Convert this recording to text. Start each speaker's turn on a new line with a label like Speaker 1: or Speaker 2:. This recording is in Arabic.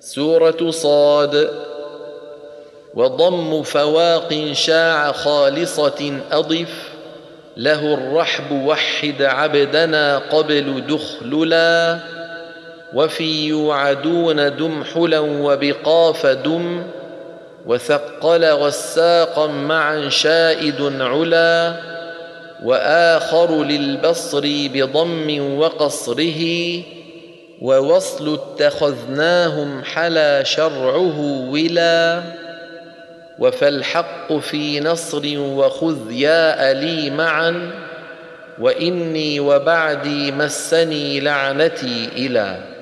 Speaker 1: سورة صاد. وضم فواق شاع خالصة أضف. له الرحب وحد عبدنا قبل دخللا. وفي يوعدون دم حلا وبقاف دم. وثقل والساقا معا شائد علا. وآخر للبصر بضم وقصره. ووصل اتخذناهم حلا شرعه ولا وفالحق في نصر وخذ يا لي معا وإني وبعدي مسني لعنتي إلى